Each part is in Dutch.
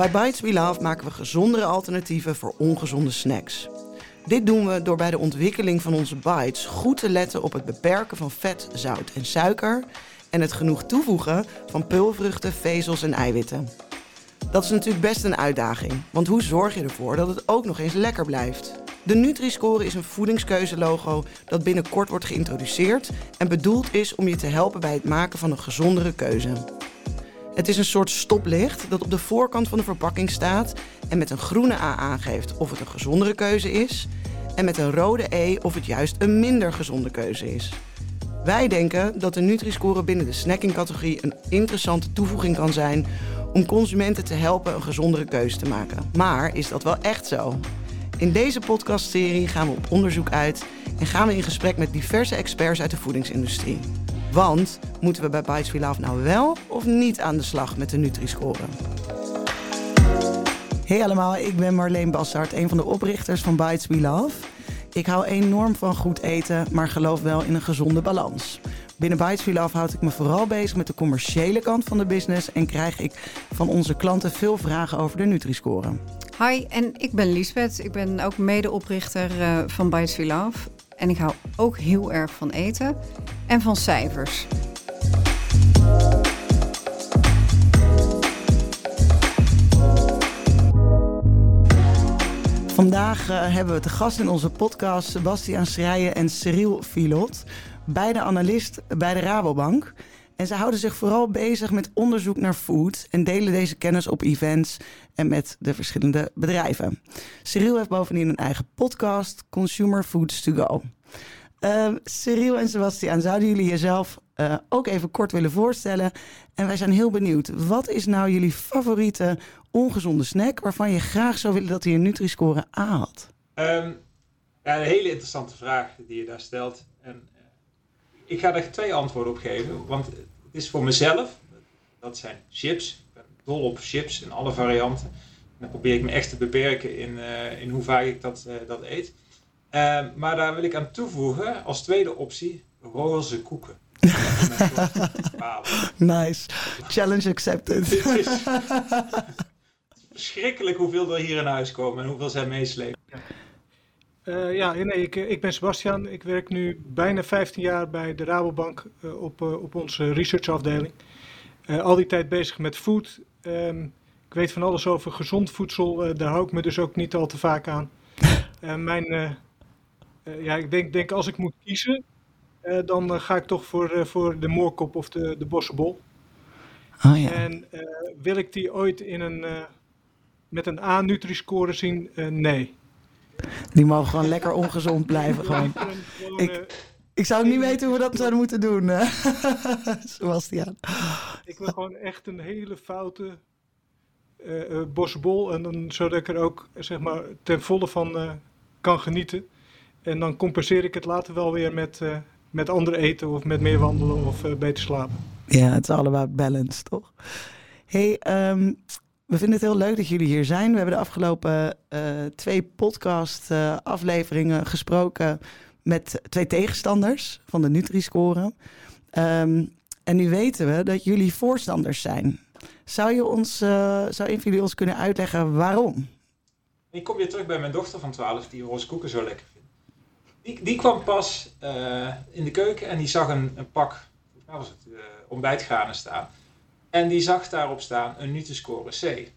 Bij Bites We Love maken we gezondere alternatieven voor ongezonde snacks. Dit doen we door bij de ontwikkeling van onze bites goed te letten op het beperken van vet, zout en suiker en het genoeg toevoegen van pulvruchten, vezels en eiwitten. Dat is natuurlijk best een uitdaging, want hoe zorg je ervoor dat het ook nog eens lekker blijft? De Nutri-score is een voedingskeuzelogo dat binnenkort wordt geïntroduceerd en bedoeld is om je te helpen bij het maken van een gezondere keuze. Het is een soort stoplicht dat op de voorkant van de verpakking staat en met een groene A aangeeft of het een gezondere keuze is en met een rode E of het juist een minder gezonde keuze is. Wij denken dat de Nutri-score binnen de snackingcategorie een interessante toevoeging kan zijn om consumenten te helpen een gezondere keuze te maken. Maar is dat wel echt zo? In deze podcastserie gaan we op onderzoek uit en gaan we in gesprek met diverse experts uit de voedingsindustrie. Want moeten we bij Bites We Love nou wel of niet aan de slag met de Nutri-score? Hey allemaal, ik ben Marleen Bassart, een van de oprichters van Bites We Love. Ik hou enorm van goed eten, maar geloof wel in een gezonde balans. Binnen Bites We Love houd ik me vooral bezig met de commerciële kant van de business en krijg ik van onze klanten veel vragen over de Nutri-score. Hi, en ik ben Liesbeth. Ik ben ook medeoprichter uh, van Bites We Love. En ik hou ook heel erg van eten en van cijfers. Vandaag uh, hebben we te gast in onze podcast Sebastian Schrijen en Cyril Filot, beide analist bij de Rabobank. En ze houden zich vooral bezig met onderzoek naar food en delen deze kennis op events en met de verschillende bedrijven. Cyril heeft bovendien een eigen podcast, Consumer Foods to Go. Uh, Cyril en Sebastian, zouden jullie jezelf uh, ook even kort willen voorstellen? En wij zijn heel benieuwd, wat is nou jullie favoriete ongezonde snack waarvan je graag zou willen dat hij een Nutri-score A had? Um, ja, een hele interessante vraag die je daar stelt. En uh, ik ga er twee antwoorden op geven, want het is voor mezelf, dat zijn chips. Ik ben dol op chips in alle varianten. En dan probeer ik me echt te beperken in, uh, in hoe vaak ik dat, dat eet. Uh, maar daar wil ik aan toevoegen als tweede optie roze koeken. nice. Challenge accepted. Het is verschrikkelijk hoeveel er hier in huis komen en hoeveel zij meeslepen. Uh, ja, nee, ik, ik ben Sebastian. Ik werk nu bijna 15 jaar bij de Rabobank uh, op, uh, op onze researchafdeling. al die tijd bezig met food. Um, ik weet van alles over gezond voedsel. daar hou ik me dus ook niet al te vaak aan. mijn ja, ik denk, denk als ik moet kiezen, dan ga ik toch voor, voor de moorkop of de, de bossenbol. Oh, ja. En wil ik die ooit in een, met een A-Nutri-score zien? nee. Die mogen gewoon lekker ongezond blijven. Gewoon. Ik, ik zou niet weten hoe we dat zouden moeten doen, Sebastian. Ik wil gewoon echt een hele foute bossenbol. En dan, zodat ik er ook zeg maar, ten volle van kan genieten. En dan compenseer ik het later wel weer met, uh, met ander eten of met meer wandelen of uh, beter slapen. Ja, het is all about balance, toch? hey, um, we vinden het heel leuk dat jullie hier zijn. We hebben de afgelopen uh, twee podcast afleveringen gesproken met twee tegenstanders van de Nutri-score. Um, en nu weten we dat jullie voorstanders zijn. Zou, je ons, zou een van jullie ons kunnen uitleggen waarom? Ik kom weer terug bij mijn dochter van 12 die roze koeken zo lekker vindt. Die, die kwam pas in de keuken en die zag een, pak, volgens ontbijtgranen staan. En die zag daarop staan een Nutri-score C.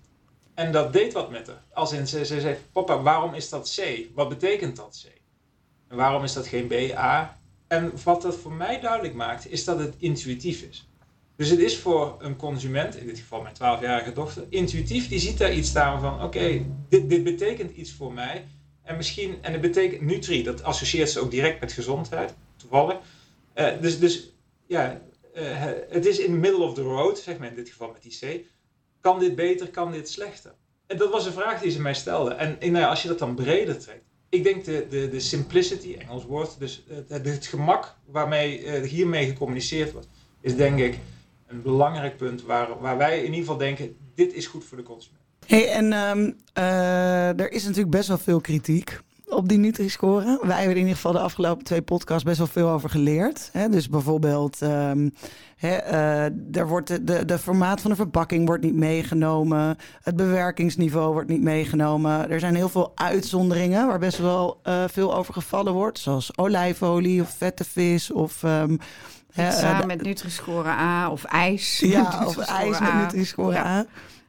En dat deed wat met haar. Als in, ze, ze zei, papa, waarom is dat C? Wat betekent dat C? En waarom is dat geen B, A? En wat dat voor mij duidelijk maakt, is dat het intuïtief is. Dus het is voor een consument, in dit geval mijn 12-jarige dochter, intuïtief. Die ziet daar iets staan van: oké, dit, dit betekent iets voor mij. En misschien, en het betekent Nutri, dat associeert ze ook direct met gezondheid, toevallig. Uh, dus, dus ja, uh, het is in the middle of the road, zeg maar in dit geval met die C. Kan dit beter, kan dit slechter? En dat was een vraag die ze mij stelde. En, nou ja, als je dat dan breder trekt. Ik denk de, de, de simplicity, Engels woord, dus het, het gemak waarmee uh, hiermee gecommuniceerd wordt, is denk ik een belangrijk punt waar, waar wij in ieder geval denken, dit is goed voor de consument. Hey, en um, er is natuurlijk best wel veel kritiek op die Nutri-score. Wij hebben in ieder geval de afgelopen twee podcasts best wel veel over geleerd. Hè? Dus bijvoorbeeld, um, hè, uh, er wordt de, de, de, formaat van de verpakking wordt niet meegenomen. Het bewerkingsniveau wordt niet meegenomen. Er zijn heel veel uitzonderingen waar best wel uh, veel over gevallen wordt. Zoals olijfolie of vette vis of... Um, Pizza uh, met Nutri-score A of ijs. Ja, of ijs met Nutri-score A.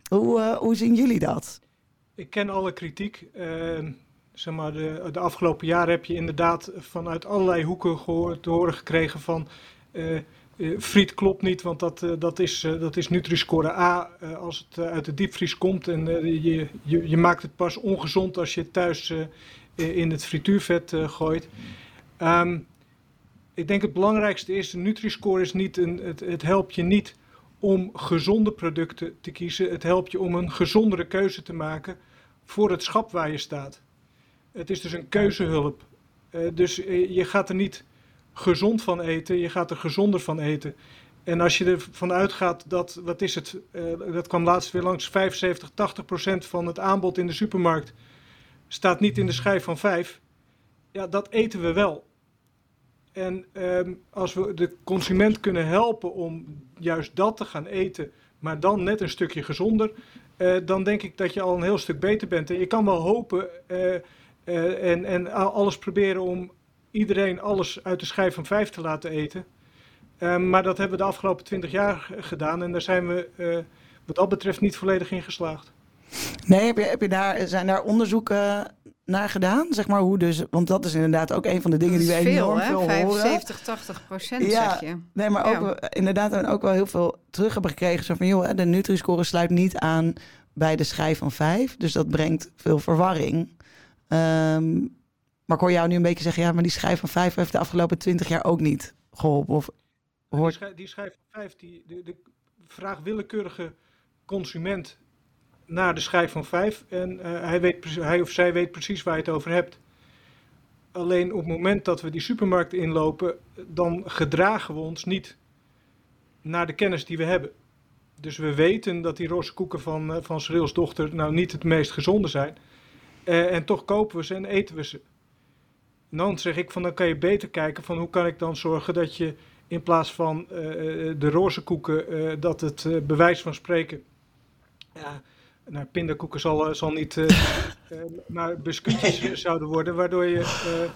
Hoe, uh, hoe zien jullie dat? Ik ken alle kritiek. Uh, zeg maar, de, afgelopen jaren heb je inderdaad vanuit allerlei hoeken gehoord, te horen gekregen van... Uh, friet klopt niet, want dat, uh, dat is, dat is Nutri-score A als het uit de diepvries komt. En je, je, je, maakt het pas ongezond als je het thuis in het frituurvet gooit. Um, ik denk het belangrijkste is, de Nutri-score is niet een, het, het helpt je niet om gezonde producten te kiezen. Het helpt je om een gezondere keuze te maken voor het schap waar je staat. Het is dus een keuzehulp. Uh, dus je gaat er niet gezond van eten, je gaat er gezonder van eten. En als je ervan uitgaat dat, wat is het, uh, dat kwam laatst weer langs, 75, 80 procent van het aanbod in de supermarkt staat niet in de schijf van 5. Ja, dat eten we wel. En um, als we de consument kunnen helpen om juist dat te gaan eten, maar dan net een stukje gezonder, dan denk ik dat je al een heel stuk beter bent. En je kan wel hopen uh, en, en alles proberen om iedereen alles uit de schijf van vijf te laten eten. Ehm, maar dat hebben we de afgelopen twintig jaar gedaan en daar zijn we wat dat betreft niet volledig in geslaagd. Nee, heb je, heb je daar, zijn daar onderzoeken naar gedaan? Zeg maar hoe dus, want dat is inderdaad ook een van de dingen die we enorm veel, veel 75, 80 procent ja, zeg je. Nee, maar ook inderdaad ook wel heel veel terug hebben gekregen. Zo van, joh, de Nutri-score sluit niet aan bij de schijf van 5. Dus dat brengt veel verwarring. Um, maar ik hoor jou nu een beetje zeggen, ja, maar die schijf van 5 heeft de afgelopen 20 jaar ook niet geholpen. Of, hoort... die, schijf, die schijf van 5, die, de, de vraag willekeurige consument naar de schijf van 5 en uh, hij, weet, hij of zij weet precies waar je het over hebt. Alleen op het moment dat we die supermarkt inlopen, dan gedragen we ons niet naar de kennis die we hebben. Dus we weten dat die roze koeken van, uh, van dochter nou niet het meest gezonde zijn. Uh, en toch kopen we ze en eten we ze. En dan zeg ik van dan kan je beter kijken van hoe kan ik dan zorgen dat je in plaats van de roze koeken, dat het bewijs van spreken ja, nou, pindakoeken zal, eh, zal niet uh, maar biscuitjes zouden worden, waardoor je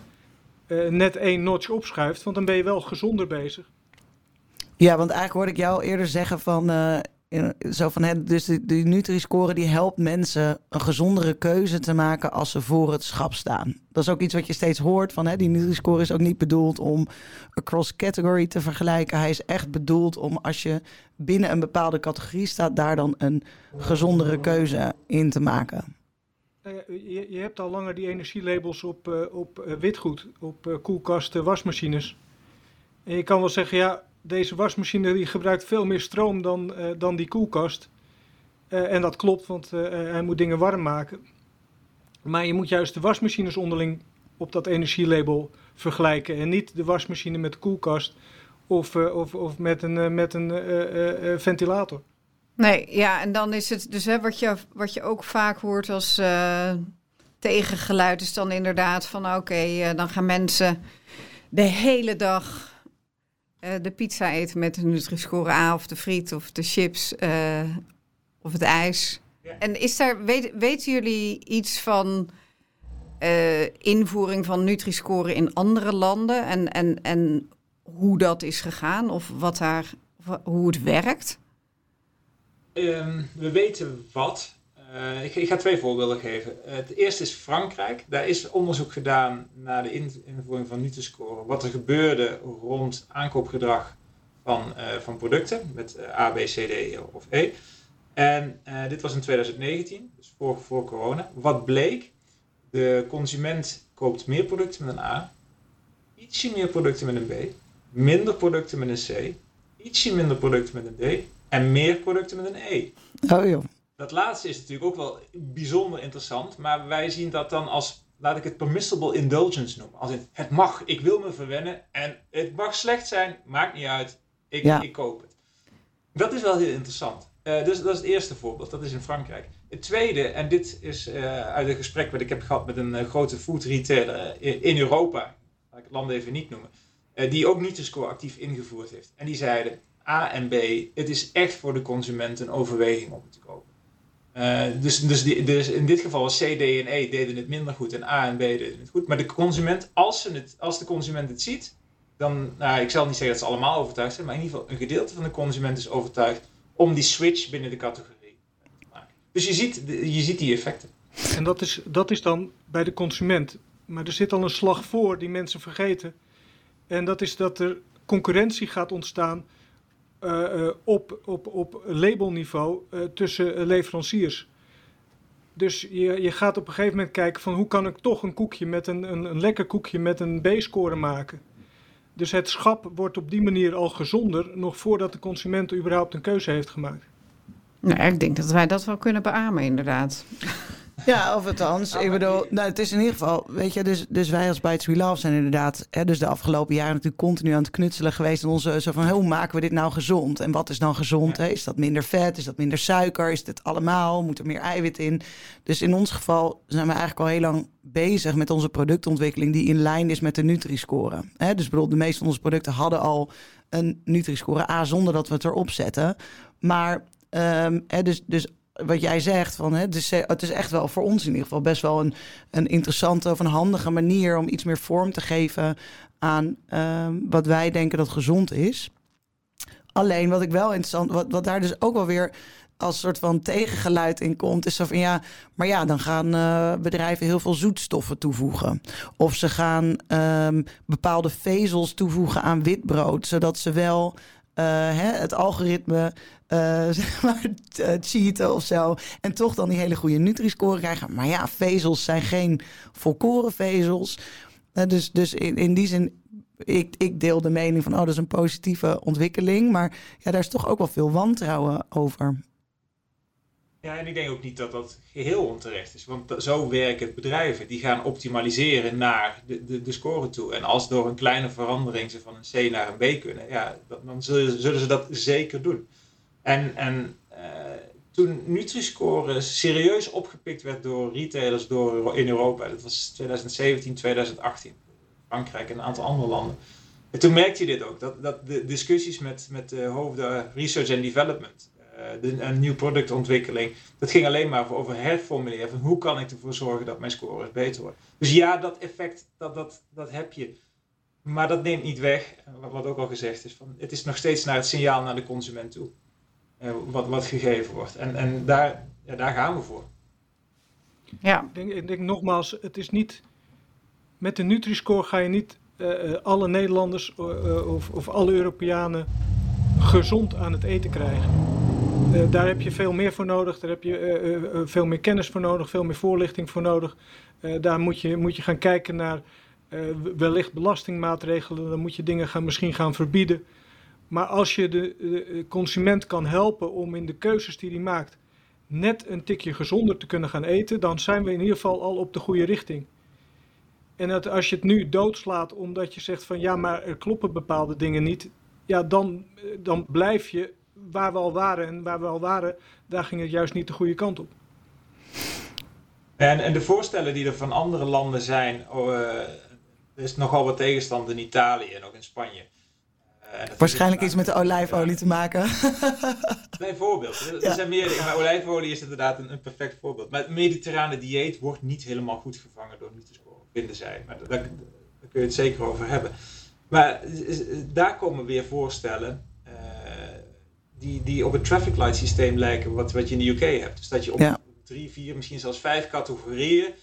uh, net één notch opschuift, want dan ben je wel gezonder bezig. Ja, want eigenlijk hoorde ik jou eerder zeggen van, van hè, dus de, de Nutri-score die helpt mensen een gezondere keuze te maken als ze voor het schap staan. Dat is ook iets wat je steeds hoort van hè, die Nutri-score is ook niet bedoeld om across category te vergelijken. Hij is echt bedoeld om als je binnen een bepaalde categorie staat, daar dan een gezondere keuze in te maken. Nou je, je hebt al langer die energielabels op, uh, op uh, witgoed, op uh, koelkasten, wasmachines. En je kan wel zeggen, ja, deze wasmachine gebruikt veel meer stroom dan, uh, dan die koelkast. Uh, en dat klopt, want uh, hij moet dingen warm maken. Maar je moet juist de wasmachines onderling op dat energielabel vergelijken. En niet de wasmachine met de koelkast of, of, of met een, met een ventilator. Nee, ja, en dan is het dus hè, wat, je, wat je ook vaak hoort als tegengeluid is dan inderdaad van oké, dan gaan mensen de hele dag uh, de pizza eten met de Nutri-score A of de friet of de chips uh, of het ijs. Ja. En is daar, weet, weten jullie iets van uh, invoering van Nutri-score in andere landen en, en, en hoe dat is gegaan of wat daar, hoe het werkt? Um, we weten wat. Uh, ik, ik, ga twee voorbeelden geven. Uh, het eerste is Frankrijk. Daar is onderzoek gedaan naar de invoering van Nutri-score. Wat er gebeurde rond aankoopgedrag van, uh, van producten met A, B, C, D of E. En dit was in 2019, dus voor, voor corona. Wat bleek? De consument koopt meer producten met een A, ietsje meer producten met een B, minder producten met een C, ietsje minder producten met een D en meer producten met een E. Oh joh. Dat laatste is natuurlijk ook wel bijzonder interessant, maar wij zien dat dan als, laat ik het permissible indulgence noemen. Als in, het mag, ik wil me verwennen en het mag slecht zijn, maakt niet uit, ik, ja. ik koop het. Dat is wel heel interessant. Uh, dus dat is het eerste voorbeeld, dat is in Frankrijk. Het tweede, en dit is uh, uit een gesprek wat ik heb gehad met een uh, grote food retailer in, in, Europa, laat ik het land even niet noemen, die ook Nutri-Score actief ingevoerd heeft. En die zeiden, A en B, het is echt voor de consument een overweging om het te kopen. Dus, dus, die, dus, in dit geval C, D en E deden het minder goed en A en B deden het goed. Maar de consument, als, ze het, als de consument het ziet, dan, nou, ik zal niet zeggen dat ze allemaal overtuigd zijn, maar in ieder geval een gedeelte van de consument is overtuigd om die switch binnen de categorie te maken. Dus je ziet, je ziet die effecten. En dat is, dat is dan bij de consument. Maar er zit al een slag voor die mensen vergeten. En dat is dat er concurrentie gaat ontstaan uh, uh, op, op, op labelniveau uh, tussen leveranciers. Dus je, je gaat op een gegeven moment kijken van hoe kan ik toch een koekje met een, een, een lekker koekje met een B-score maken. Dus het schap wordt op die manier al gezonder, nog voordat de consument überhaupt een keuze heeft gemaakt. Nou, ik denk dat wij dat wel kunnen beamen, inderdaad. Ja, of althans, ik bedoel, nou, het is in ieder geval, weet je, dus, dus wij als Bites We Love zijn inderdaad, hè, dus de afgelopen jaren natuurlijk continu aan het knutselen geweest. En onze, zo van, hoe maken we dit nou gezond? En wat is dan gezond? Hè? Is dat minder vet? Is dat minder suiker? Is dit allemaal? Moet er meer eiwit in? Dus in ons geval zijn we eigenlijk al heel lang bezig met onze productontwikkeling die in lijn is met de Nutri-score. Hè? Dus bedoel, de meeste van onze producten hadden al een Nutri-score A zonder dat we het erop zetten. Maar um, hè, dus, dus wat jij zegt, van, hè, is, het is echt wel voor ons in ieder geval best wel een, een interessante of een handige manier om iets meer vorm te geven aan um, wat wij denken dat gezond is. Alleen wat ik wel interessant, wat, wat daar dus ook wel weer als soort van tegengeluid in komt, is van ja, maar ja, dan gaan uh, bedrijven heel veel zoetstoffen toevoegen. Of ze gaan um, bepaalde vezels toevoegen aan witbrood, zodat ze wel hè, het algoritme uh, zeg maar, uh, cheaten of zo. En toch dan die hele goede Nutri-score krijgen. Maar ja, vezels zijn geen volkoren vezels. Dus dus in, in die zin, ik, ik deel de mening van... oh, dat is een positieve ontwikkeling. Maar ja, daar is toch ook wel veel wantrouwen over. Ja, en ik denk ook niet dat dat geheel onterecht is. Want zo werken bedrijven. Die gaan optimaliseren naar de, de, de score toe. En als door een kleine verandering ze van een C naar een B kunnen... ja, dan zullen, zullen ze dat zeker doen. En, en uh, toen Nutri-Score serieus opgepikt werd door retailers door, in Europa, dat was 2017, 2018, Frankrijk en een aantal andere landen. En toen merkte je dit ook, dat, dat de discussies met, met de hoofden research and development, de, een nieuw productontwikkeling, dat ging alleen maar over herformuleren van hoe kan ik ervoor zorgen dat mijn scores beter worden. Dus ja, dat effect, dat, dat, dat heb je. Maar dat neemt niet weg, wat ook al gezegd is, van, het is nog steeds naar het signaal naar de consument toe. Eh, wat, wat gegeven wordt. En, en daar, ja, daar gaan we voor. Ja. Ik denk, ik denk nogmaals, het is niet. Met de Nutri-score ga je niet uh, alle Nederlanders uh, of, of alle Europeanen gezond aan het eten krijgen. Uh, daar heb je veel meer voor nodig, daar heb je veel meer kennis voor nodig, veel meer voorlichting voor nodig. daar moet je, moet je gaan kijken naar wellicht belastingmaatregelen, dan moet je dingen gaan, misschien gaan verbieden. Maar als je de, de, consument kan helpen om in de keuzes die hij maakt net een tikje gezonder te kunnen gaan eten, dan zijn we in ieder geval al op de goede richting. En als je het nu doodslaat omdat je zegt van ja, maar er kloppen bepaalde dingen niet, ja, dan, dan blijf je waar we al waren. En waar we al waren, daar ging het juist niet de goede kant op. En, en de voorstellen die er van andere landen zijn, oh, uh, er is nogal wat tegenstand in Italië en ook in Spanje. Uh, Waarschijnlijk iets met de olijfolie te maken. Bijvoorbeeld. Er zijn meer, maar olijfolie is inderdaad een, een, perfect voorbeeld. Maar het mediterrane dieet wordt niet helemaal goed gevangen door Nutri-Score, vinden zij. Maar daar, daar, kun je het zeker over hebben. Maar daar komen weer voorstellen uh, die, die op het traffic light systeem lijken wat, wat je in de UK hebt. Dus dat je op ja. drie, vier, misschien zelfs vijf categorieën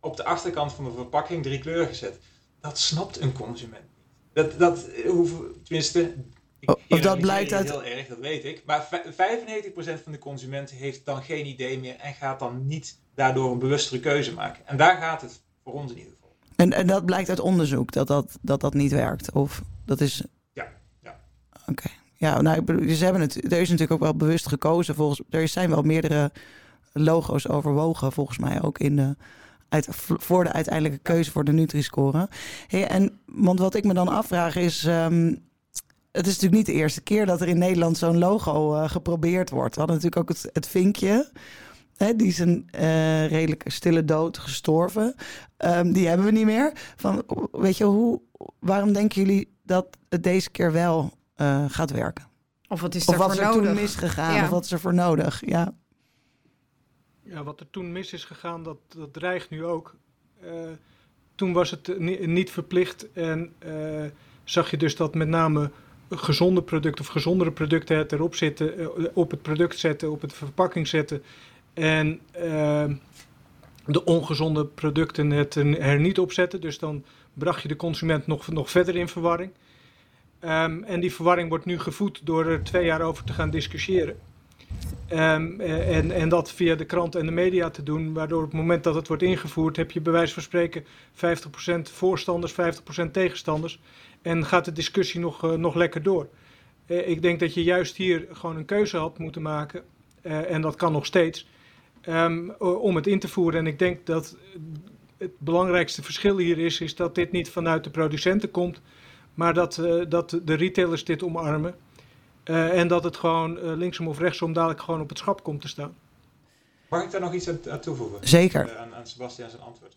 op de achterkant van de verpakking drie kleuren gezet. Dat snapt een consument dat, dat hoeven, tenminste, ik, of dat blijkt uit... Heel erg, dat weet ik. Maar 95% van de consumenten heeft dan geen idee meer en gaat dan niet daardoor een bewustere keuze maken. En daar gaat het voor ons in ieder geval. En, en dat blijkt uit onderzoek, dat dat, dat dat niet werkt? Of dat is... Ja, nou, ze hebben het, er is natuurlijk ook wel bewust gekozen. Volgens, er zijn wel meerdere logo's overwogen, volgens mij ook in de uit, voor de uiteindelijke keuze voor de Nutri-score. En, want wat ik me dan afvraag is... Um, het is natuurlijk niet de eerste keer dat er in Nederland zo'n logo uh, geprobeerd wordt. We hadden natuurlijk ook het, het vinkje. Hè, die is een uh, redelijk stille dood gestorven. Um, die hebben we niet meer. Van, weet je, hoe, waarom denken jullie dat het deze keer wel uh, gaat werken? Of wat is of er wat voor is er nodig? toen misgegaan? Ja. Of wat is er voor nodig? Ja. Ja, wat er toen mis is gegaan, dat, dat dreigt nu ook. Uh, toen was het ni niet verplicht en uh, zag je dus dat met name gezonde producten of gezondere producten het erop zitten, uh, op het product zetten, op het verpakking zetten. En de ongezonde producten het er niet op zetten. Dus dan bracht je de consument nog, nog verder in verwarring. Um, en die verwarring wordt nu gevoed door er twee jaar over te gaan discussiëren. Um, en, en dat via de krant en de media te doen, waardoor op het moment dat het wordt ingevoerd, heb je bij wijze van spreken 50% voorstanders, 50% tegenstanders. En gaat de discussie nog, uh, nog lekker door. Uh, ik denk dat je juist hier gewoon een keuze had moeten maken, en dat kan nog steeds, um, om het in te voeren. En ik denk dat het belangrijkste verschil hier is, is dat dit niet vanuit de producenten komt, maar dat, uh, dat de retailers dit omarmen. Uh, en dat het gewoon uh, linksom of rechtsom dadelijk gewoon op het schap komt te staan. Mag ik daar nog iets aan, toevoegen? Zeker. Aan, aan Sebastian zijn antwoord.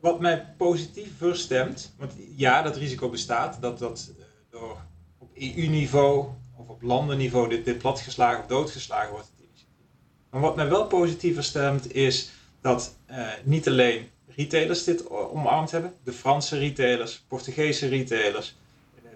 wat mij positief verstemt, want ja, dat risico bestaat, dat dat door op EU-niveau of op landenniveau dit, dit platgeslagen of doodgeslagen wordt. Maar wat mij wel positiever stemt is dat niet alleen retailers dit omarmd hebben. De Franse retailers, Portugese retailers,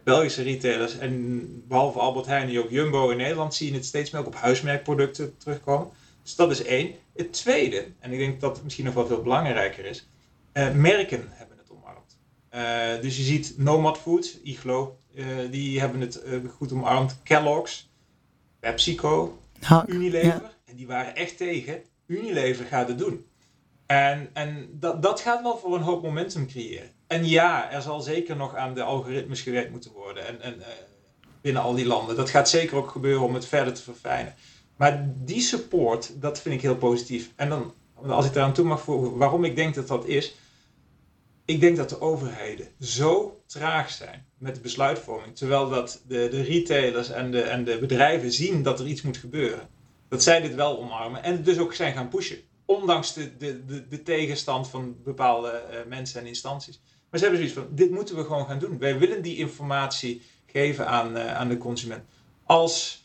Belgische retailers en behalve Albert Heijn en ook Jumbo in Nederland zie je het steeds meer ook op huismerkproducten terugkomen. Dus dat is één. Het tweede, en ik denk dat het misschien nog wel veel belangrijker is, uh, merken hebben het omarmd. Uh, dus je ziet Nomad Foods, Iglo, uh, die hebben het goed omarmd. Kellogg's, PepsiCo, Unilever. ja. En die waren echt tegen. Unilever gaat het doen. En, en dat, dat gaat wel voor een hoop momentum creëren. En ja, er zal zeker nog aan de algoritmes gewerkt moeten worden. En, en uh, binnen al die landen. Dat gaat zeker ook gebeuren om het verder te verfijnen. Maar die support, dat vind ik heel positief. En dan, als ik eraan toe mag voegen, waarom ik denk dat dat is. Ik denk dat de overheden zo traag zijn met de besluitvorming. Terwijl dat de, de retailers en de, en de bedrijven zien dat er iets moet gebeuren. Dat zij dit wel omarmen en dus ook zijn gaan pushen ondanks de, de, de, tegenstand van bepaalde uh, mensen en instanties. Maar ze hebben zoiets van, dit moeten we gewoon gaan doen. Wij willen die informatie geven aan, uh, aan de consument. Als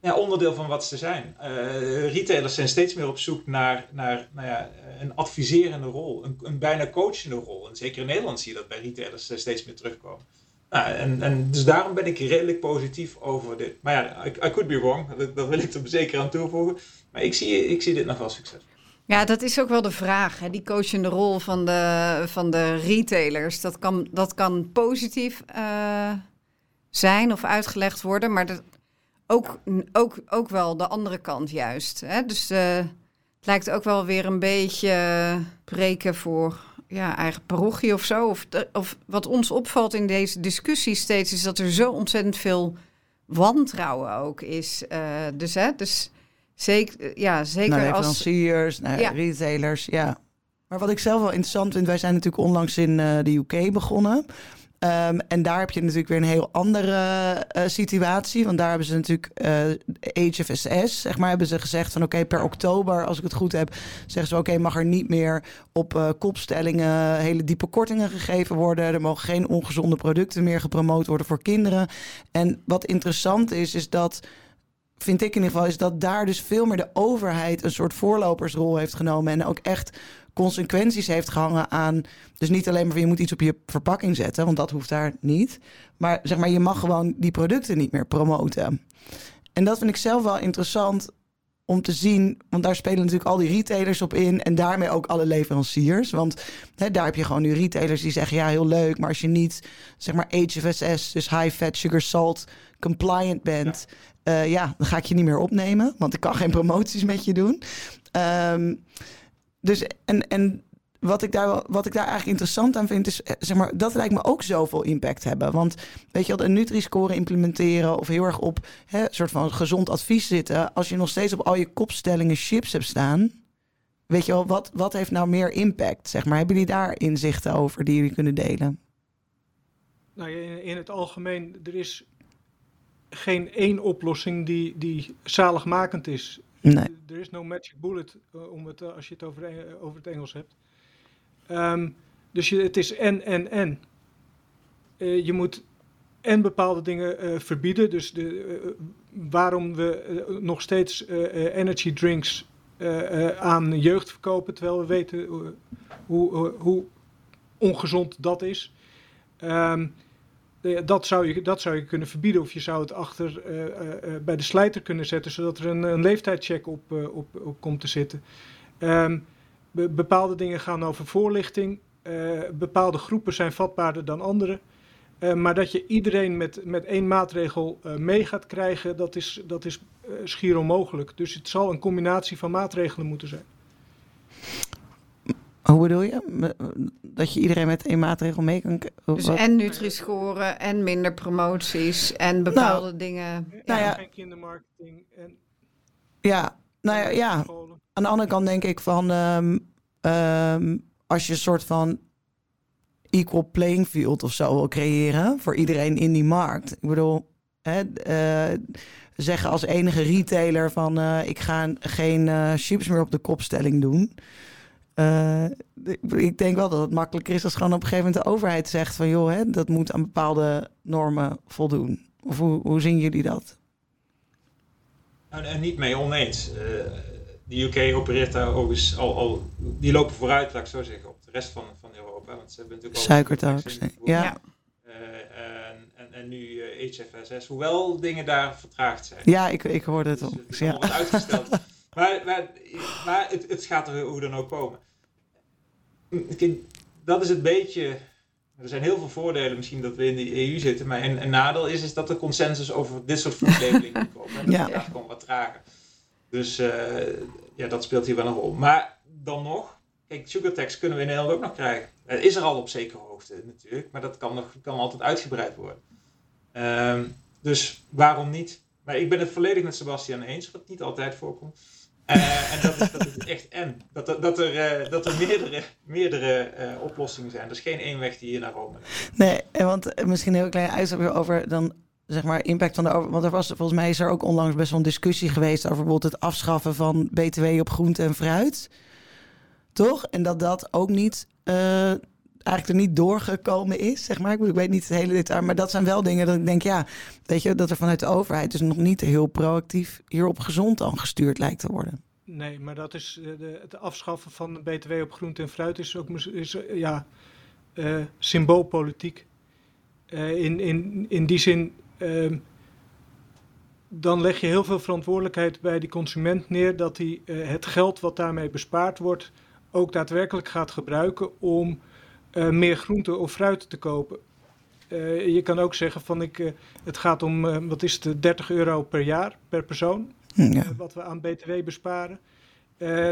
onderdeel van wat ze zijn. Uh, retailers zijn steeds meer op zoek naar, naar nou ja, een adviserende rol. Een, een, bijna coachende rol. En zeker in Nederland zie je dat bij retailers steeds meer terugkomen. Nou, en, en dus daarom ben ik redelijk positief over dit. Maar ja, I, could be wrong. Dat, dat wil ik er zeker aan toevoegen. Maar ik zie, ik zie dit nog wel succes. Ja, dat is ook wel de vraag. Hè? Die coachende rol van de, van de retailers. Dat kan, dat kan positief uh, zijn of uitgelegd worden. Maar dat, ook, ook, ook wel de andere kant juist. Hè? Dus uh, het lijkt ook wel weer een beetje preken voor ja, eigen parochie of zo. Of, wat ons opvalt in deze discussie steeds... is dat er zo ontzettend veel wantrouwen ook is. Uh, dus... Hè, dus Zeker, ja, zeker naar als... leveranciers, naar Ja. retailers, ja. Maar wat ik zelf wel interessant vind, wij zijn natuurlijk onlangs in eh, de UK begonnen. Ehm, en daar heb je natuurlijk weer een heel andere eh, situatie. Want daar hebben ze natuurlijk eh HFSS, zeg maar, hebben ze gezegd van oké, per oktober, als ik het goed heb, zeggen ze oké, mag er niet meer op kopstellingen hele diepe kortingen gegeven worden. Er mogen geen ongezonde producten meer gepromoot worden voor kinderen. En wat interessant is, is dat vind ik in ieder geval, is dat daar dus veel meer de overheid een soort voorlopersrol heeft genomen. En ook echt consequenties heeft gehangen aan. Dus niet alleen maar van je moet iets op je verpakking zetten, want dat hoeft daar niet. Maar zeg maar, je mag gewoon die producten niet meer promoten. En dat vind ik zelf wel interessant om te zien, want daar spelen natuurlijk al die retailers op in en daarmee ook alle leveranciers. Want hè, daar heb je gewoon nu retailers die zeggen ja, heel leuk, maar als je niet zeg maar HFSS, dus high fat sugar salt compliant bent, ja. Uh, ja, dan ga ik je niet meer opnemen, want ik kan geen promoties met je doen. Um, dus en, en wat ik, daar, wat ik daar eigenlijk interessant aan vind, is eh, zeg maar, dat lijkt me ook zoveel impact hebben. Want weet je wel, een Nutri-score implementeren of heel erg op hè, een soort van gezond advies zitten. Als je nog steeds op al je kopstellingen chips hebt staan. Weet je wel, wat, wat heeft nou meer impact? Zeg maar, hebben jullie daar inzichten over die jullie kunnen delen? Nou, in, in het algemeen, er is geen één oplossing die, die zaligmakend is. Nee. Er is no magic bullet, uh, om het, uh, als je het over, over het Engels hebt. Um, dus je, het is en, en, en. je moet en bepaalde dingen verbieden. Dus de, waarom we nog steeds energy drinks aan jeugd verkopen, terwijl we weten hoe, hoe ongezond dat is. Um, dat zou, je, dat zou je kunnen verbieden of je zou het achter bij de slijter kunnen zetten, zodat er een, een leeftijdcheck op, op, op komt te zitten. Um, be, bepaalde dingen gaan over voorlichting. bepaalde groepen zijn vatbaarder dan andere. maar dat je iedereen met, met één maatregel mee gaat krijgen, dat is, dat is schier onmogelijk. Dus het zal een combinatie van maatregelen moeten zijn. Hoe bedoel je? Dat je iedereen met één maatregel mee kan... Dus wat? en Nutri-scoren en minder promoties en bepaalde nou, dingen. Nou ja, geen kindermarketing. En ja, nou ja, ja. Aan de andere kant denk ik van... Um, um, als je een soort van equal playing field of zo wil creëren... voor iedereen in die markt. Ik bedoel, hè, uh, zeggen als enige retailer van... Uh, ik ga geen uh, chips meer op de kopstelling doen... Ik denk wel dat het makkelijker is als gewoon op een gegeven moment de overheid zegt van joh, hè, dat moet aan bepaalde normen voldoen. Of hoe, hoe zien jullie dat? Nou, en niet mee oneens. Uh, de UK opereert daar overigens al, al, die lopen vooruit, laat ik zo zeggen, op de rest van, van Europa. Want ze hebben natuurlijk Suikertax, ja. Uh, en, en, en, nu HFSS, hoewel dingen daar vertraagd zijn. Ja, ik, ik hoorde het dus al. Ja. uitgesteld. Maar, maar, maar het, het, gaat er hoe dan ook komen. Dat is het beetje. Er zijn heel veel voordelen misschien dat we in de EU zitten. Maar een, een nadeel is, is dat de consensus over dit soort moet komen. En dat ja. gaat gewoon wat trager. Dus uh, ja, dat speelt hier wel een rol. Maar dan nog, kijk, sugar tax kunnen we in Nederland ook nog krijgen. Het is er al op zekere hoogte natuurlijk, maar dat kan, nog, kan altijd uitgebreid worden. Um, dus waarom niet? Maar ik ben het volledig met Sebastian eens, wat niet altijd voorkomt. Uh, en dat is, dat is echt en. Dat, dat er, uh, dat er meerdere, meerdere uh, oplossingen zijn. Er is geen één weg die hier naar Rome leidt. Nee, want misschien een heel klein uitstapje over dan zeg maar impact van de over. Want er was volgens mij is er ook onlangs best wel een discussie geweest over bijvoorbeeld het afschaffen van BTW op groente en fruit. Toch? En dat dat ook niet eigenlijk er niet doorgekomen is, zeg maar. Ik, weet niet het hele detail, maar dat zijn wel dingen dat ik denk, ja, weet je, dat er vanuit de overheid dus nog niet heel proactief hierop gezond dan gestuurd lijkt te worden. Nee, maar dat is de, het afschaffen van de BTW op groente en fruit is ook is, ja, uh, symboolpolitiek. In, in, in die zin, dan leg je heel veel verantwoordelijkheid bij die consument neer dat hij het geld wat daarmee bespaard wordt ook daadwerkelijk gaat gebruiken om uh, meer groente of fruit te kopen. Uh, je kan ook zeggen van ik, uh, het gaat om, wat is het, 30 euro per jaar per persoon. Ja. wat we aan BTW besparen.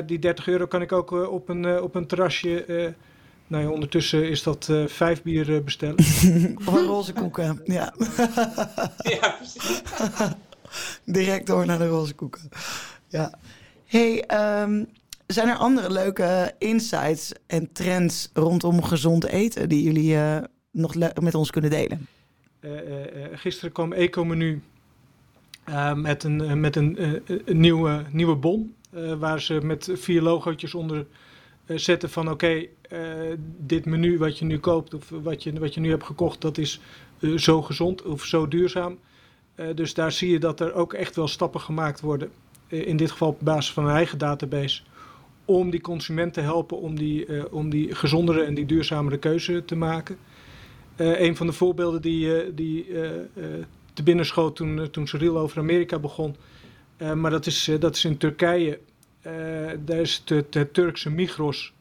die 30 euro kan ik ook op, een, op een terrasje nou ja, ondertussen is dat uh, vijf bier bestellen. of een roze koeken, ja. ja, precies. Direct door naar de roze koeken. Ja. Hey, um, zijn er andere leuke insights en trends rondom gezond eten die jullie uh, nog met ons kunnen delen? Uh, uh, gisteren kwam Eco-menu met een, met een, een nieuwe, nieuwe bon. waar ze met vier logootjes onder zetten van oké, okay, dit menu wat je nu koopt of wat je, wat je nu hebt gekocht, dat is zo gezond of zo duurzaam. dus daar zie je dat er ook echt wel stappen gemaakt worden. in dit geval op basis van een eigen database om die consument te helpen om die, om die gezondere en die duurzamere keuze te maken. Een van de voorbeelden die, die te binnen schoot toen, toen Cyril over Amerika begon, maar dat is, dat is in Turkije. Daar is het, Turkse Migros.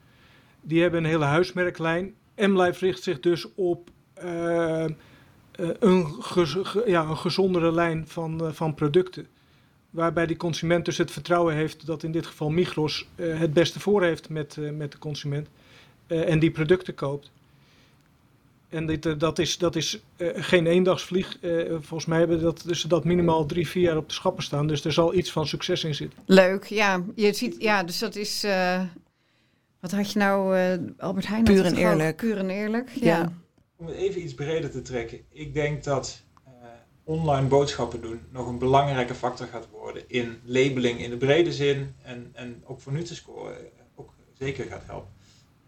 Die hebben een hele huismerklijn. M-Life richt zich dus op een, gez, ja, een gezondere lijn van, van producten waarbij die consument dus het vertrouwen heeft dat in dit geval Migros het beste voor heeft met, met de consument en die producten koopt. En dit, dat is, dat is geen eendagsvlieg. volgens mij hebben dat, dus dat minimaal drie, vier jaar op de schappen staan. Dus er zal iets van succes in zitten. Leuk, ja. Je ziet, ja, dus dat is. wat had je nou, Albert Heijn? Puur en eerlijk. Puur en eerlijk, ja. ja. om het even iets breder te trekken. Ik denk dat uh, online boodschappen doen nog een belangrijke factor gaat worden in labeling in de brede zin. En, en ook voor Nutri-Score ook zeker gaat helpen.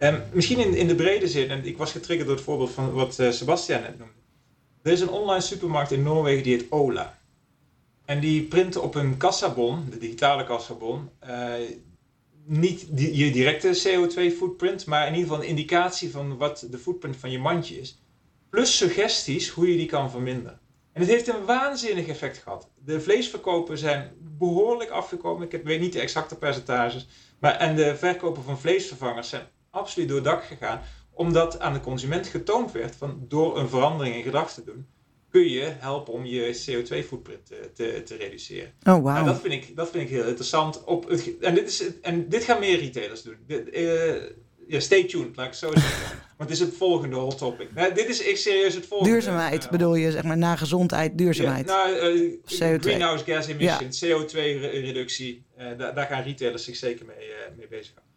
Um, misschien in, in de brede zin, en ik was getriggerd door het voorbeeld van wat uh, Sebastian net noemde. Er is een online supermarkt in Noorwegen die heet Ola. En die printen op een kassabon, de digitale kassabon, uh, niet je directe CO2-footprint, maar in ieder geval een indicatie van wat de footprint van je mandje is. Plus suggesties hoe je die kan verminderen. En het heeft een waanzinnig effect gehad. De vleesverkopen zijn behoorlijk afgekomen. Ik weet niet de exacte percentages. Maar, en de verkopen van vleesvervangers zijn absoluut door het dak gegaan. Omdat aan de consument getoond werd van door een verandering in gedrag te doen kun je helpen om je CO2-footprint te, te, te, reduceren. Oh, wow. Nou, dat, vind ik, dat vind ik heel interessant. Op het, en, dit is, en dit gaan meer retailers doen. uh, ja, stay tuned, laat ik zo zeggen. Want het is het volgende hot topic. Nou, dit is echt serieus het volgende. Duurzaamheid bedoel je, zeg maar, na gezondheid, duurzaamheid. Ja, nou, uh, CO2. Greenhouse gas emissions, ja. CO2-reductie. Uh, daar, daar, gaan retailers zich zeker mee, mee bezighouden.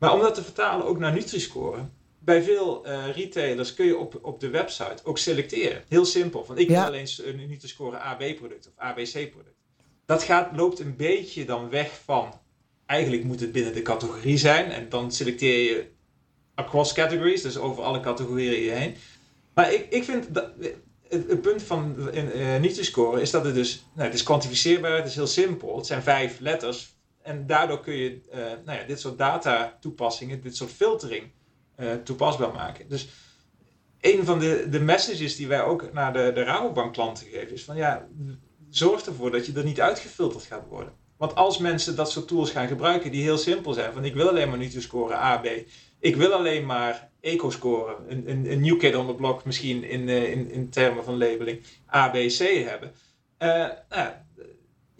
Maar om dat te vertalen ook naar Nutri-score bij veel uh, retailers kun je op, op de website ook selecteren. Heel simpel. Van ik wil alleen niet te scoren AB-product of ABC-product. Dat gaat, loopt een beetje dan weg van. Eigenlijk moet het binnen de categorie zijn. En dan selecteer je across categories, dus over alle categorieën heen. Maar ik, ik vind dat. Het, het punt van uh, niet te scoren is dat het dus. Nou, het is kwantificeerbaar, het is heel simpel. Het zijn vijf letters. En daardoor kun je nou ja, dit soort data toepassingen, dit soort filtering uh, toepasbaar maken. Dus een van de, de messages die wij ook naar de, de Rabobank klanten geven is van ja, zorg ervoor dat je er niet uitgefilterd gaat worden. Want als mensen dat soort tools gaan gebruiken die heel simpel zijn, van ik wil alleen maar niet scoren A, B, ik wil alleen maar eco scoren, een, een, een new kid on the block misschien in, uh, in, in termen van labeling, A, B, C hebben. Nou,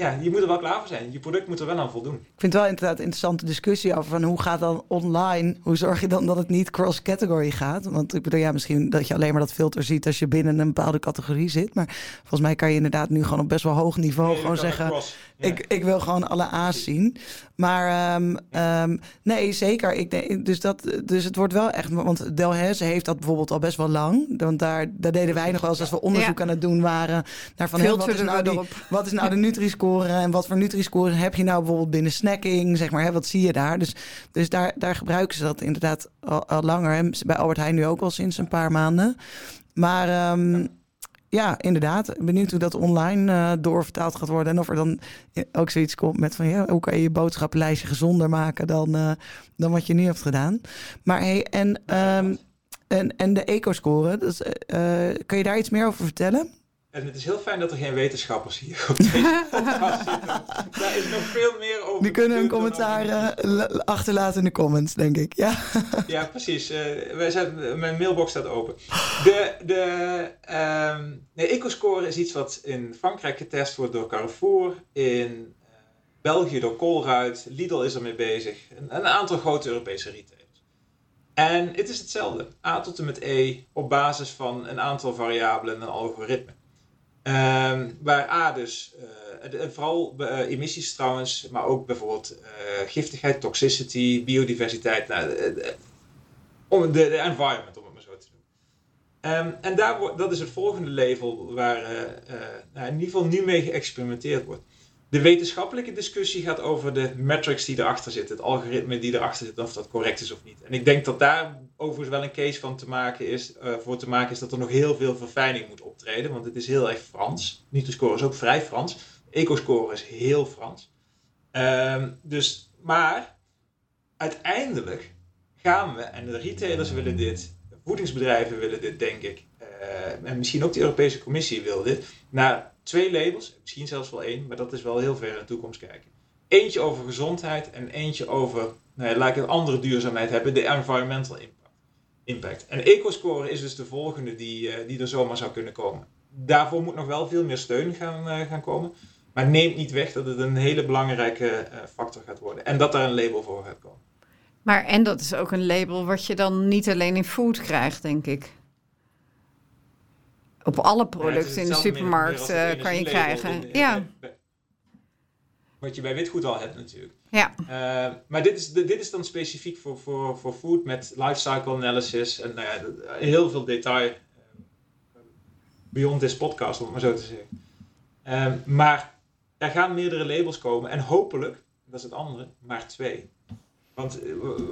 ja, je moet er wel klaar voor zijn. Je product moet er wel aan voldoen. Ik vind het wel inderdaad een interessante discussie over van hoe gaat dan online, hoe zorg je dan dat het niet cross-category gaat? Want ik bedoel, ja, misschien dat je alleen maar dat filter ziet als je binnen een bepaalde categorie zit. Maar volgens mij kan je inderdaad nu gewoon op best wel hoog niveau gewoon zeggen, ik, ik wil gewoon alle A's zien. Maar um, um, nee, zeker. Ik denk, dus, dat, dus het wordt wel echt, want Delhaize heeft dat bijvoorbeeld al best wel lang. Want daar, daar deden wij nog wel eens als we onderzoek ja. aan het doen waren. Naar van, hey, wat, is nou die, wat is nou de Nutri-score en wat voor Nutri-score heb je nou bijvoorbeeld binnen snacking? Zeg maar, hè, wat zie je daar? Dus, dus daar, daar gebruiken ze dat inderdaad al, langer. Bij Albert Heijn nu ook al sinds een paar maanden. Maar um, ja, inderdaad. Benieuwd hoe dat online uh, doorvertaald gaat worden. En of er dan ook zoiets komt met van ja, hoe kan je je boodschappenlijstje gezonder maken dan, uh, dan wat je nu hebt gedaan. Maar hey, en, um, en, en de eco-score, uh, kan je daar iets meer over vertellen? En het is heel fijn dat er geen wetenschappers hier op deze podcast zitten. Daar is nog veel meer over. Die kunnen hun commentaar uh, achterlaten in de comments, denk ik. Ja, ja precies. Uh, wij zijn, mijn mailbox staat open. De, de, um, de EcoScore is iets wat in Frankrijk getest wordt door Carrefour. In België door Colruyt. Lidl is ermee bezig. Een, een aantal grote Europese retailers. En het is hetzelfde. A tot en met E op basis van een aantal variabelen en een algoritme. Um, waar A dus, uh, vooral uh, emissies trouwens, maar ook bijvoorbeeld uh, giftigheid, toxicity, biodiversiteit, nou, de, de, environment om het maar zo te doen. Um, en daar, dat is het volgende level waar nou, in ieder geval nu mee geëxperimenteerd wordt. De wetenschappelijke discussie gaat over de metrics die erachter zitten, het algoritme die erachter zit, of dat correct is of niet. En ik denk dat daar overigens wel een case van te maken is, uh, voor te maken is dat er nog heel veel verfijning moet optreden, want het is heel erg Frans. Niet de score is ook vrij Frans. Eco-score is heel Frans. Um, dus, maar uiteindelijk gaan we, en de retailers willen dit, voedingsbedrijven willen dit, denk ik, uh, en misschien ook de Europese Commissie wil dit, naar twee labels, misschien zelfs wel één, maar dat is wel heel ver in de toekomst kijken. Eentje over gezondheid en eentje over, nou ja, laat ik een andere duurzaamheid hebben, de environmental impact. impact. En EcoScore is dus de volgende die, uh, die er zomaar zou kunnen komen. Daarvoor moet nog wel veel meer steun gaan, uh, gaan komen. Maar neemt niet weg dat het een hele belangrijke uh, factor gaat worden. En dat daar een label voor gaat komen. Maar en dat is ook een label wat je dan niet alleen in food krijgt, denk ik. Op alle producten ja, in de supermarkt uh, kan je krijgen. In, ja. Wat je bij witgoed al hebt natuurlijk. Ja. Uh, maar dit is, dit is dan specifiek voor, voor, voor food met lifecycle analysis en uh, heel veel detail beyond this podcast, om het maar zo te zeggen. Maar er gaan meerdere labels komen en hopelijk, dat is het andere, maar twee. Want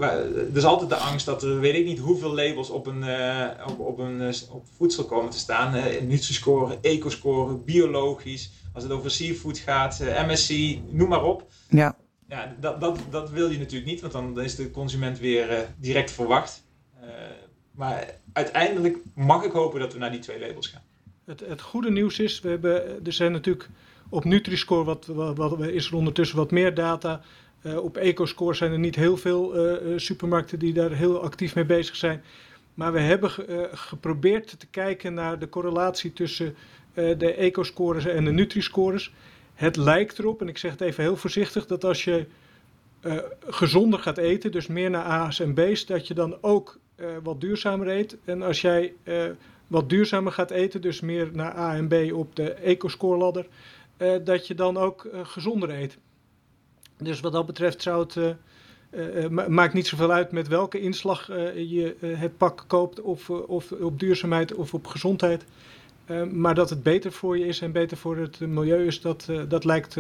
eh, er is altijd de angst dat er weet ik niet hoeveel labels op, een, uh, op, op, een, uh, op voedsel komen te staan. Uh, Nutri-score, eco-score, biologisch. Als het over seafood gaat, MSC, noem maar op. Ja. Ja, dat, dat, dat wil je natuurlijk niet, want dan is de consument weer direct verwacht. maar uiteindelijk mag ik hopen dat we naar die twee labels gaan. Het, het goede nieuws is, we hebben, er zijn natuurlijk op Nutri-score wat, wat, wat, is er ondertussen wat meer data. Uh, op EcoScore zijn er niet heel veel uh, supermarkten die daar heel actief mee bezig zijn. Maar we hebben ge, geprobeerd te kijken naar de correlatie tussen de EcoScores en de Nutri-scores. Het lijkt erop, en ik zeg het even heel voorzichtig, dat als je gezonder gaat eten, dus meer naar A's en B's, dat je dan ook wat duurzamer eet. En als jij wat duurzamer gaat eten, dus meer naar A en B op de EcoScore ladder, dat je dan ook gezonder eet. Dus wat dat betreft zou het. Uh, maakt niet zoveel uit met welke inslag je het pak koopt, of, of op duurzaamheid of op gezondheid. maar dat het beter voor je is en beter voor het milieu is, dat, dat lijkt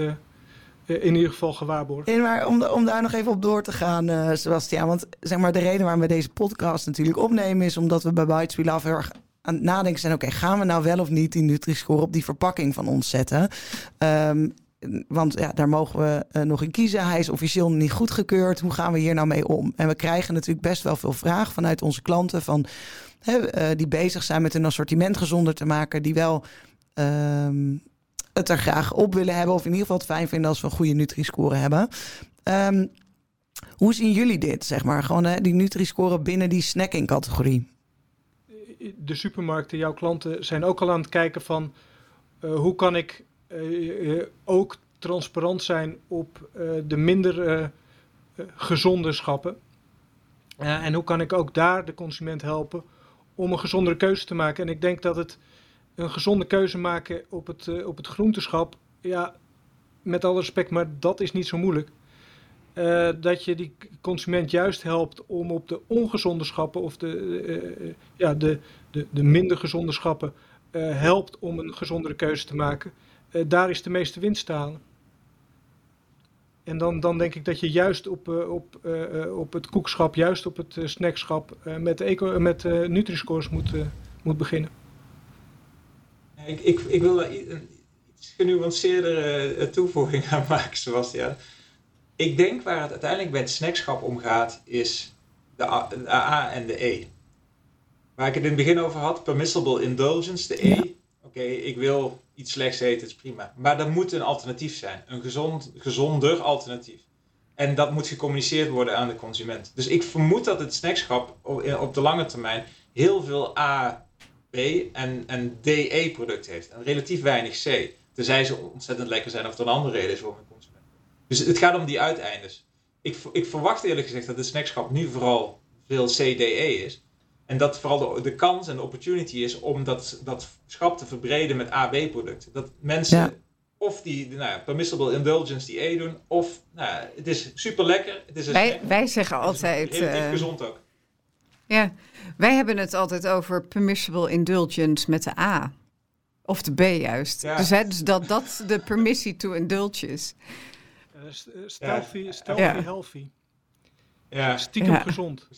in ieder geval gewaarborgd. En maar om, daar nog even op door te gaan, Sebastian. Want zeg maar, de reden waarom we deze podcast natuurlijk opnemen is omdat we bij Bites We Love heel erg aan het nadenken zijn. Oké, gaan we nou wel of niet die Nutri-score op die verpakking van ons zetten? Um, want ja, daar mogen we uh, nog in kiezen. Hij is officieel niet goedgekeurd. Hoe gaan we hier nou mee om? En we krijgen natuurlijk best wel veel vragen vanuit onze klanten van, uh, die bezig zijn met een assortiment gezonder te maken, die wel uh, het er graag op willen hebben, of in ieder geval het fijn vinden als we een goede Nutri-score hebben. Um, hoe zien jullie dit, zeg maar? Gewoon die Nutri-score binnen die snacking-categorie? De supermarkten, jouw klanten, zijn ook al aan het kijken van uh, hoe kan ik uh, ook transparant zijn op uh, de minder gezonde schappen. en hoe kan ik ook daar de consument helpen om een gezondere keuze te maken? En ik denk dat het een gezonde keuze maken op het, op het groenteschap, ja, met alle respect, maar dat is niet zo moeilijk. Dat je die consument juist helpt om op de ongezonde schappen of de, ja, de, de, de minder gezonde schappen helpt om een gezondere keuze te maken. Daar is de meeste winst te halen. En dan, dan denk ik dat je juist op, op, op het koekschap, juist op het snackschap met, eco, met Nutri-scores moet, moet beginnen. Ik, ik, ik wil daar een iets genuanceerdere toevoeging aan maken, Sebastian. Ik denk waar het uiteindelijk bij het snackschap om gaat, is de A, de A en de E. Waar ik het in het begin over had, permissible indulgence, de E. Ja. Oké, okay, ik wil iets slechts eten, is prima. Maar er moet een alternatief zijn. Een gezond, gezonder alternatief. En dat moet gecommuniceerd worden aan de consument. Dus ik vermoed dat het snackschap op de lange termijn heel veel A, B en, en DE product heeft. En relatief weinig C. Tenzij ze ontzettend lekker zijn of er een andere reden is waarom een consument. Dus het gaat om die uiteindes. Ik, ik verwacht eerlijk gezegd dat de snackschap nu vooral veel CDE is. En dat vooral de, de kans en de opportunity is om dat, dat schap te verbreden met AB-producten. Dat mensen ja. of die nou ja, permissible indulgence die E doen, of nou ja, het is super lekker. Het is een wij, wij zeggen altijd. Relatief uh, gezond ook. Ja, wij hebben het altijd over permissible indulgence met de A. Of de B juist. Ja. Dus, hè, dus dat dat de permissie to indulge is. Uh, stealthy, ja. stealthy ja. healthy. Ja. Stiekem gezond.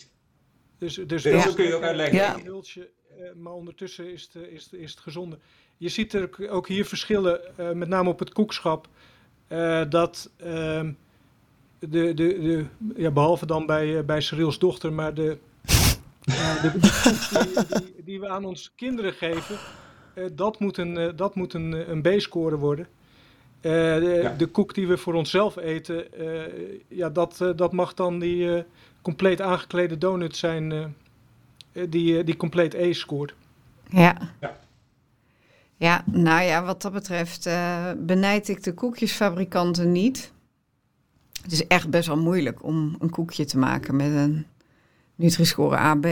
Dus, dus ja. zo kun je ook uitleggen. Ja. Indulge, maar ondertussen is het, is, is het gezonde. Je ziet er ook hier verschillen, uh, met name op het koekschap. Uh, dat uh, de, de, de, ja, behalve dan bij, bij Cyril's dochter, maar de, de die, die, die, we aan onze kinderen geven, dat moet een, dat moet een, een B-score worden. Uh, de, ja. de, koek die we voor onszelf eten, uh, ja, dat, uh, dat mag dan die compleet aangeklede donut zijn die, die compleet E scoort. Ja. ja. Ja, nou ja, wat dat betreft benijd ik de koekjesfabrikanten niet. Het is echt best wel moeilijk om een koekje te maken met een Nutri-score AB.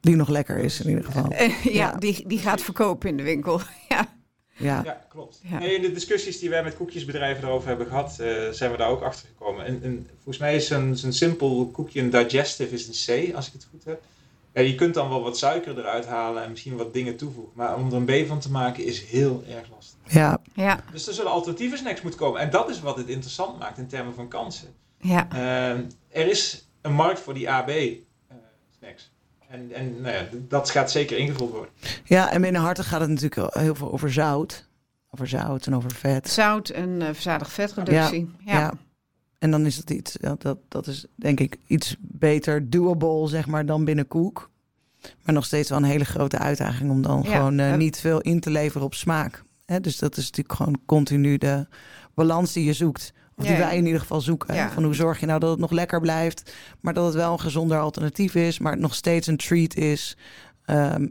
Die nog lekker is in ieder geval. ja, ja, Die, die gaat verkopen in de winkel. ja. Ja, ja klopt. Ja. Nee, in de discussies die wij met koekjesbedrijven erover hebben gehad, uh, zijn we daar ook achter gekomen. En, en volgens mij is een, een simpel koekje, een digestive, is een C, als ik het goed heb. Ja, je kunt dan wel wat suiker eruit halen en misschien wat dingen toevoegen. Maar om er een B van te maken is heel erg lastig. Ja, Ja, Dus er zullen alternatieve snacks moeten komen. En dat is wat het interessant maakt in termen van kansen. ja, Eh, er is een markt voor die AB-snacks. En en nou ja, dat gaat zeker ingevuld worden. ja en binnen harten gaat het natuurlijk heel veel over zout. Over zout en over vet. zout en eh verzadigd vetreductie. Ja, Ja. En dan is het iets, ja, dat, dat is denk ik iets beter doable, zeg maar, dan binnen koek. Maar nog steeds wel een hele grote uitdaging om dan Ja, gewoon eh, niet veel in te leveren op smaak. Hè, dus dat is natuurlijk gewoon continu de balans die je zoekt. Of die wij in ieder geval zoeken. Ja. Van hoe zorg je nou dat het nog lekker blijft, maar dat het wel een gezonder alternatief is, maar het nog steeds een treat is. ehm,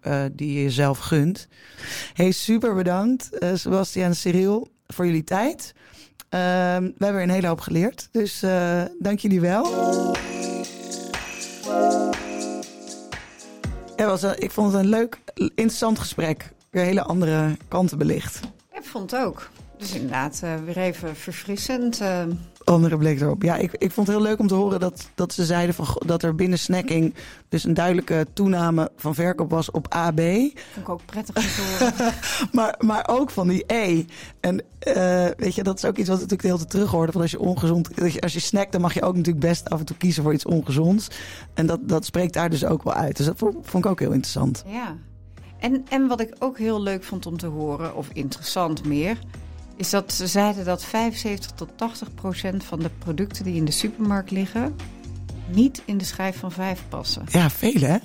eh, die je jezelf gunt. Hey, super bedankt, eh Sebastian en Cyril, voor jullie tijd. Ehm, we hebben weer een hele hoop geleerd. Dus eh, dank jullie wel. Ja, was een- ik vond het een leuk, interessant gesprek. Weer hele andere kanten belicht. ik vond het ook. Dus inderdaad, eh, weer even verfrissend. eh. Andere blik erop. Ja, ik, ik vond het heel leuk om te horen dat, dat ze zeiden van, dat er binnen snacking dus een duidelijke toename van verkoop was op AB. vond ik ook prettig te horen. Maar, maar ook van die E. En eh, weet je, dat is ook iets wat natuurlijk de hele tijd terug hoorde. Van als je ongezond, je, als je snackt, dan mag je ook natuurlijk best af en toe kiezen voor iets ongezonds. En dat, dat spreekt daar dus ook wel uit. Dus dat vond, vond ik ook heel interessant. Ja. En, en wat ik ook heel leuk vond om te horen, of interessant meer, is dat ze zeiden dat 75 tot 80 procent van de producten die in de supermarkt liggen, niet in de schijf van vijf passen. Ja, veel hè?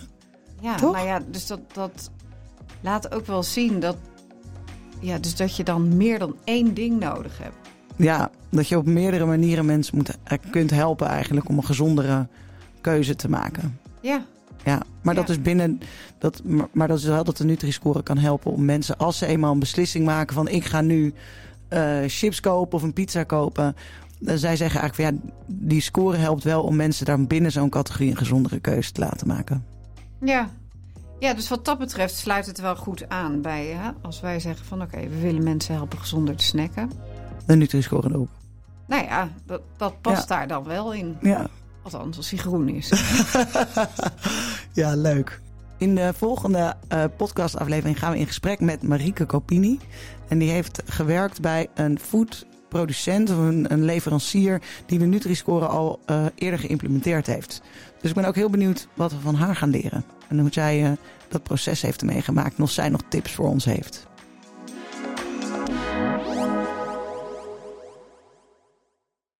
Ja, Toch? nou ja, dus dat, dat laat ook wel zien dat, ja, dus dat je dan meer dan één ding nodig hebt. Ja, dat je op meerdere manieren mensen moet, eh, kunt helpen eigenlijk om een gezondere keuze te maken. Ja, Ja, maar dat is binnen. Dat, maar, maar dat is wel dat de Nutri-score kan helpen om mensen, als ze eenmaal een beslissing maken van ik ga nu eh, chips kopen of een pizza kopen. Dan zij zeggen eigenlijk van ja, die score helpt wel om mensen daar binnen zo'n categorie een gezondere keuze te laten maken. ja. Ja, dus wat dat betreft sluit het wel goed aan bij hè? als wij zeggen van oké, we willen mensen helpen gezonder te snacken. De Nutri-score erop. Nou ja, dat, dat past daar dan wel in. Ja. Althans, als hij groen is. ja, leuk. In de volgende eh, podcastaflevering gaan we in gesprek met Marieke Copini. En die heeft gewerkt bij een foodproducent of een, een, leverancier die de Nutri-score al eh, eerder geïmplementeerd heeft. Dus ik ben ook heel benieuwd wat we van haar gaan leren. En hoe zij eh, dat proces heeft meegemaakt. En of zij nog tips voor ons heeft.